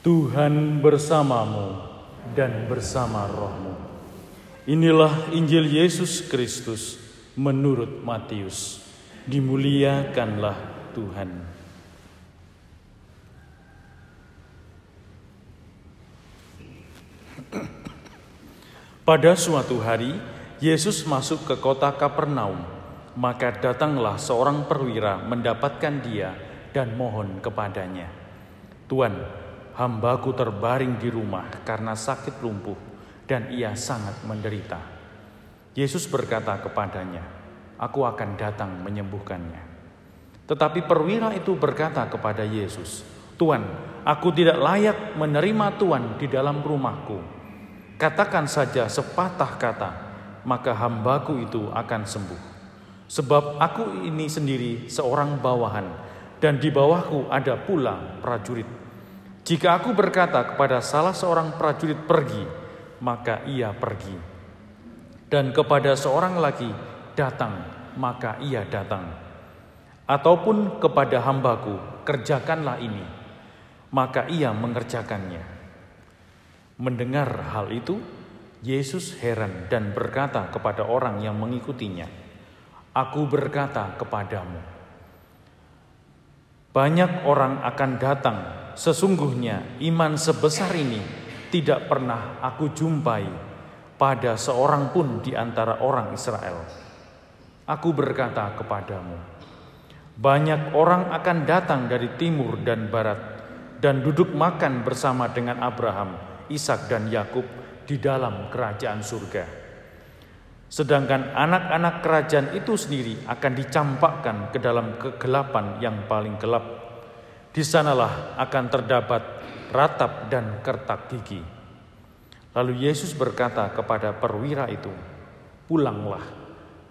Tuhan bersamamu dan bersama rohmu. Inilah Injil Yesus Kristus menurut Matius. Dimuliakanlah Tuhan. Pada suatu hari, Yesus masuk ke kota Kapernaum. Maka datanglah seorang perwira mendapatkan dia dan mohon kepadanya, "Tuan, hambaku terbaring di rumah karena sakit lumpuh dan ia sangat menderita. Yesus berkata kepadanya, Aku akan datang menyembuhkannya. Tetapi perwira itu berkata kepada Yesus, Tuan, aku tidak layak menerima Tuan di dalam rumahku. Katakan saja sepatah kata, maka hambaku itu akan sembuh. Sebab aku ini sendiri seorang bawahan, dan di bawahku ada pula prajurit. Jika aku berkata kepada salah seorang prajurit pergi, maka ia pergi. Dan kepada seorang lagi datang, maka ia datang. Ataupun kepada hambaku, kerjakanlah ini, maka ia mengerjakannya. Mendengar hal itu, Yesus heran dan berkata kepada orang yang mengikutinya, Aku berkata kepadamu, banyak orang akan datang Sesungguhnya iman sebesar ini tidak pernah aku jumpai pada seorang pun di antara orang Israel. Aku berkata kepadamu, banyak orang akan datang dari timur dan barat dan duduk makan bersama dengan Abraham, Ishak dan Yakub di dalam kerajaan surga. Sedangkan anak-anak kerajaan itu sendiri akan dicampakkan ke dalam kegelapan yang paling gelap di sanalah akan terdapat ratap dan kertak gigi. Lalu Yesus berkata kepada perwira itu, "Pulanglah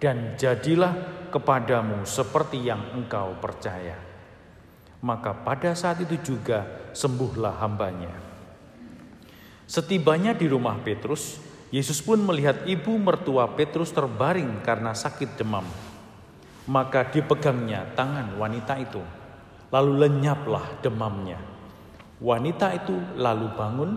dan jadilah kepadamu seperti yang engkau percaya." Maka pada saat itu juga sembuhlah hambanya. Setibanya di rumah Petrus, Yesus pun melihat ibu mertua Petrus terbaring karena sakit demam. Maka dipegangnya tangan wanita itu lalu lenyaplah demamnya. Wanita itu lalu bangun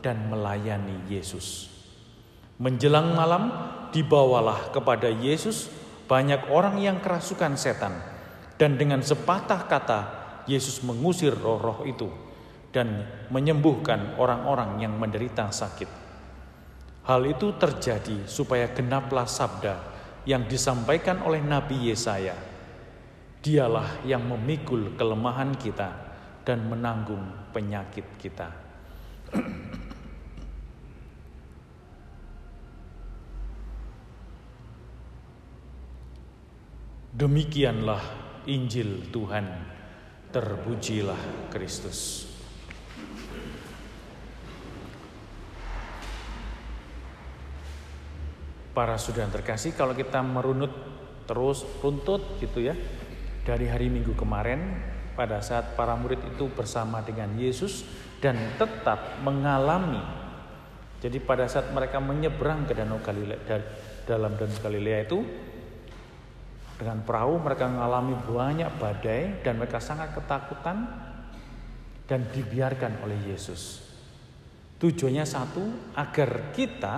dan melayani Yesus. Menjelang malam, dibawalah kepada Yesus banyak orang yang kerasukan setan, dan dengan sepatah kata Yesus mengusir roh-roh itu dan menyembuhkan orang-orang yang menderita sakit. Hal itu terjadi supaya genaplah sabda yang disampaikan oleh Nabi Yesaya Dialah yang memikul kelemahan kita dan menanggung penyakit kita. Demikianlah Injil Tuhan. Terpujilah Kristus. Para sudah terkasih, kalau kita merunut terus runtut gitu ya, dari hari Minggu kemarin pada saat para murid itu bersama dengan Yesus dan tetap mengalami jadi pada saat mereka menyeberang ke Danau Galilea dalam Danau Galilea itu dengan perahu mereka mengalami banyak badai dan mereka sangat ketakutan dan dibiarkan oleh Yesus. Tujuannya satu, agar kita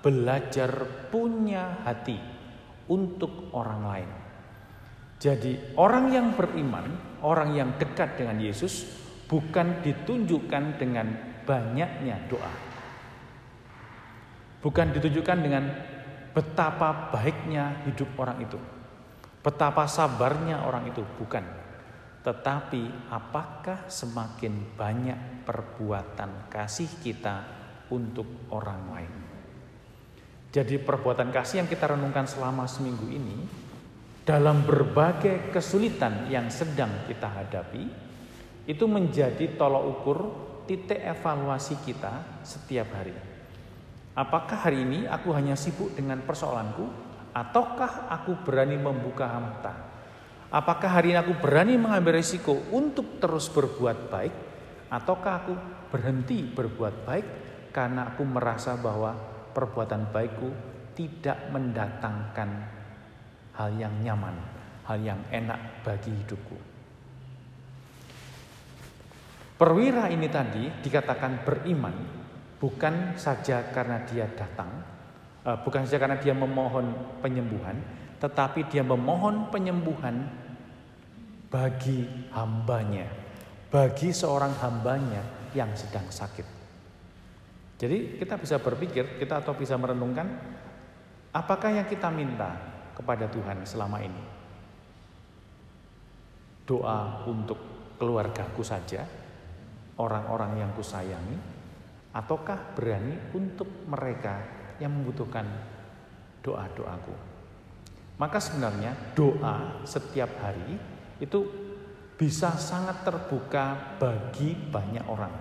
belajar punya hati untuk orang lain. Jadi orang yang beriman, orang yang dekat dengan Yesus bukan ditunjukkan dengan banyaknya doa. Bukan ditunjukkan dengan betapa baiknya hidup orang itu. Betapa sabarnya orang itu, bukan. Tetapi apakah semakin banyak perbuatan kasih kita untuk orang lain? Jadi perbuatan kasih yang kita renungkan selama seminggu ini dalam berbagai kesulitan yang sedang kita hadapi, itu menjadi tolok ukur titik evaluasi kita setiap hari. Apakah hari ini aku hanya sibuk dengan persoalanku, ataukah aku berani membuka mata? Apakah hari ini aku berani mengambil risiko untuk terus berbuat baik, ataukah aku berhenti berbuat baik karena aku merasa bahwa perbuatan baikku tidak mendatangkan hal yang nyaman, hal yang enak bagi hidupku. Perwira ini tadi dikatakan beriman bukan saja karena dia datang, eh, bukan saja karena dia memohon penyembuhan, tetapi dia memohon penyembuhan bagi hambanya, bagi seorang hambanya yang sedang sakit. Jadi kita bisa berpikir, kita atau bisa merenungkan, apakah yang kita minta kepada Tuhan selama ini? Doa untuk keluargaku saja, orang-orang yang kusayangi, ataukah berani untuk mereka yang membutuhkan doa-doaku. Maka sebenarnya doa setiap hari itu bisa sangat terbuka bagi banyak orang.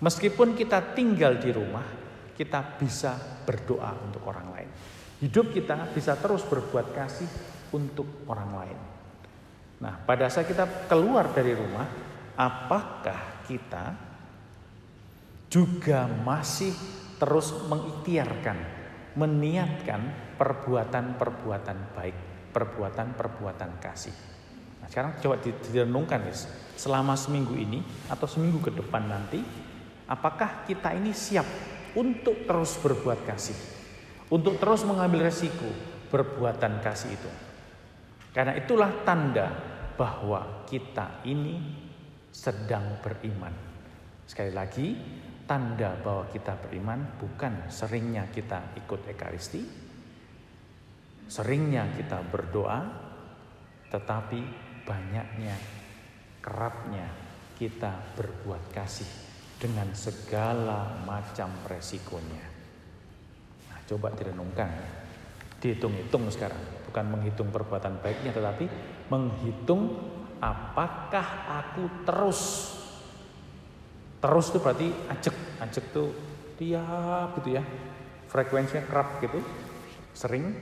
Meskipun kita tinggal di rumah, kita bisa berdoa untuk orang lain. Hidup kita bisa terus berbuat kasih untuk orang lain. Nah, pada saat kita keluar dari rumah, apakah kita juga masih terus mengikhtiarkan, meniatkan perbuatan-perbuatan baik, perbuatan-perbuatan kasih. Nah, sekarang coba direnungkan guys, selama seminggu ini atau seminggu ke depan nanti, apakah kita ini siap untuk terus berbuat kasih, untuk terus mengambil resiko perbuatan kasih itu. Karena itulah tanda bahwa kita ini sedang beriman. Sekali lagi, tanda bahwa kita beriman bukan seringnya kita ikut ekaristi, seringnya kita berdoa, tetapi banyaknya, kerapnya kita berbuat kasih dengan segala macam resikonya. Coba direnungkan, dihitung-hitung sekarang, bukan menghitung perbuatan baiknya, tetapi menghitung apakah aku terus. Terus itu berarti ajek ajek tuh tiap gitu ya. Frekuensinya kerap gitu. Sering.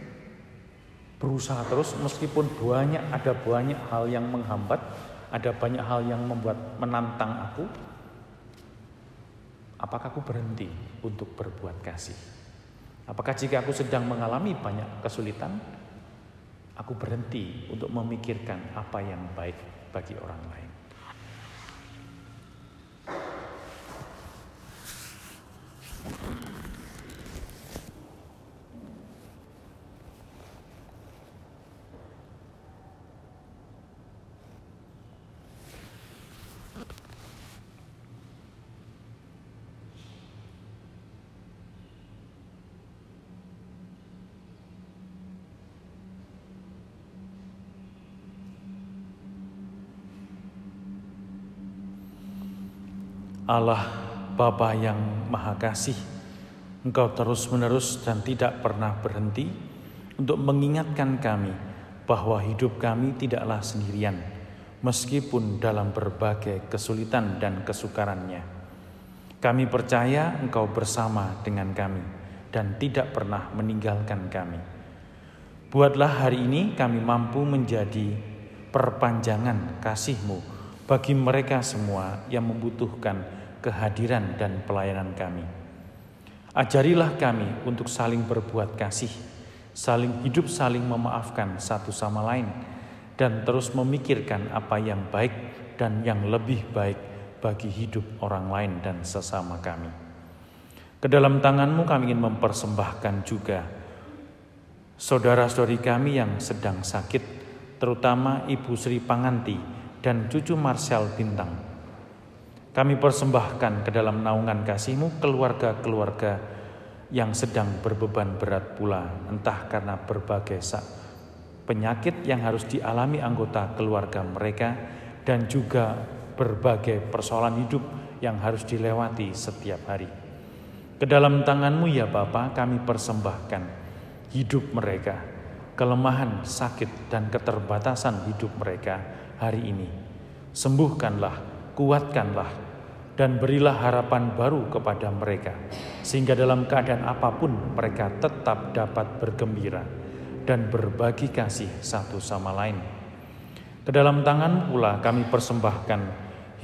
Berusaha terus meskipun banyak ada banyak hal yang menghambat ada banyak hal yang membuat menantang aku. Apakah aku berhenti untuk berbuat kasih apakah jika aku sedang mengalami banyak kesulitan Aku berhenti untuk memikirkan apa yang baik bagi orang lain. Allah Bapa yang Maha Kasih, Engkau terus-menerus dan tidak pernah berhenti untuk mengingatkan kami bahwa hidup kami tidaklah sendirian, meskipun dalam berbagai kesulitan dan kesukarannya. Kami percaya Engkau bersama dengan kami dan tidak pernah meninggalkan kami. Buatlah hari ini kami mampu menjadi perpanjangan kasih-Mu bagi mereka semua yang membutuhkan kehadiran dan pelayanan kami. Ajarilah kami untuk saling berbuat kasih, saling hidup, saling memaafkan satu sama lain, dan terus memikirkan apa yang baik dan yang lebih baik bagi hidup orang lain dan sesama kami. Ke dalam tanganmu kami ingin mempersembahkan juga saudara-saudari kami yang sedang sakit, terutama Ibu Sri Panganti, dan cucu Marshall Bintang. Kami persembahkan ke dalam naungan kasihmu keluarga-keluarga yang sedang berbeban berat pula, entah karena berbagai penyakit yang harus dialami anggota keluarga mereka dan juga berbagai persoalan hidup yang harus dilewati setiap hari. Ke dalam tanganmu ya Bapa kami persembahkan hidup mereka, kelemahan, sakit, dan keterbatasan hidup mereka hari ini. Sembuhkanlah, kuatkanlah, dan berilah harapan baru kepada mereka, sehingga dalam keadaan apa pun mereka tetap dapat bergembira dan berbagi kasih satu sama lain. Ke dalam tangan pula kami persembahkan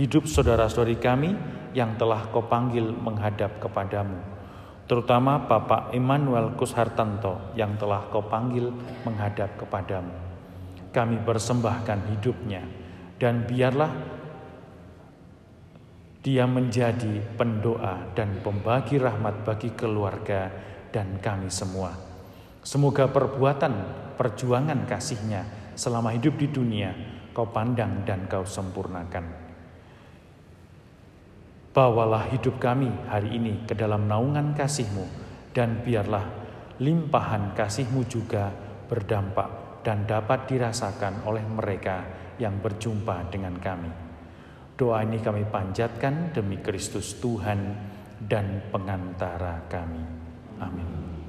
hidup saudara-saudari kami yang telah kau panggil menghadap kepadamu, terutama Bapak Immanuel Kushartanto yang telah kau panggil menghadap kepadamu kami persembahkan hidupnya dan biarlah Dia menjadi pendoa dan pembagi rahmat bagi keluarga dan kami semua. Semoga perbuatan perjuangan kasihnya selama hidup di dunia kau pandang dan kau sempurnakan. Bawalah hidup kami hari ini ke dalam naungan kasih-Mu dan biarlah limpahan kasih-Mu juga berdampak dan dapat dirasakan oleh mereka yang berjumpa dengan kami. Doa ini kami panjatkan demi Kristus Tuhan dan pengantara kami. Amin.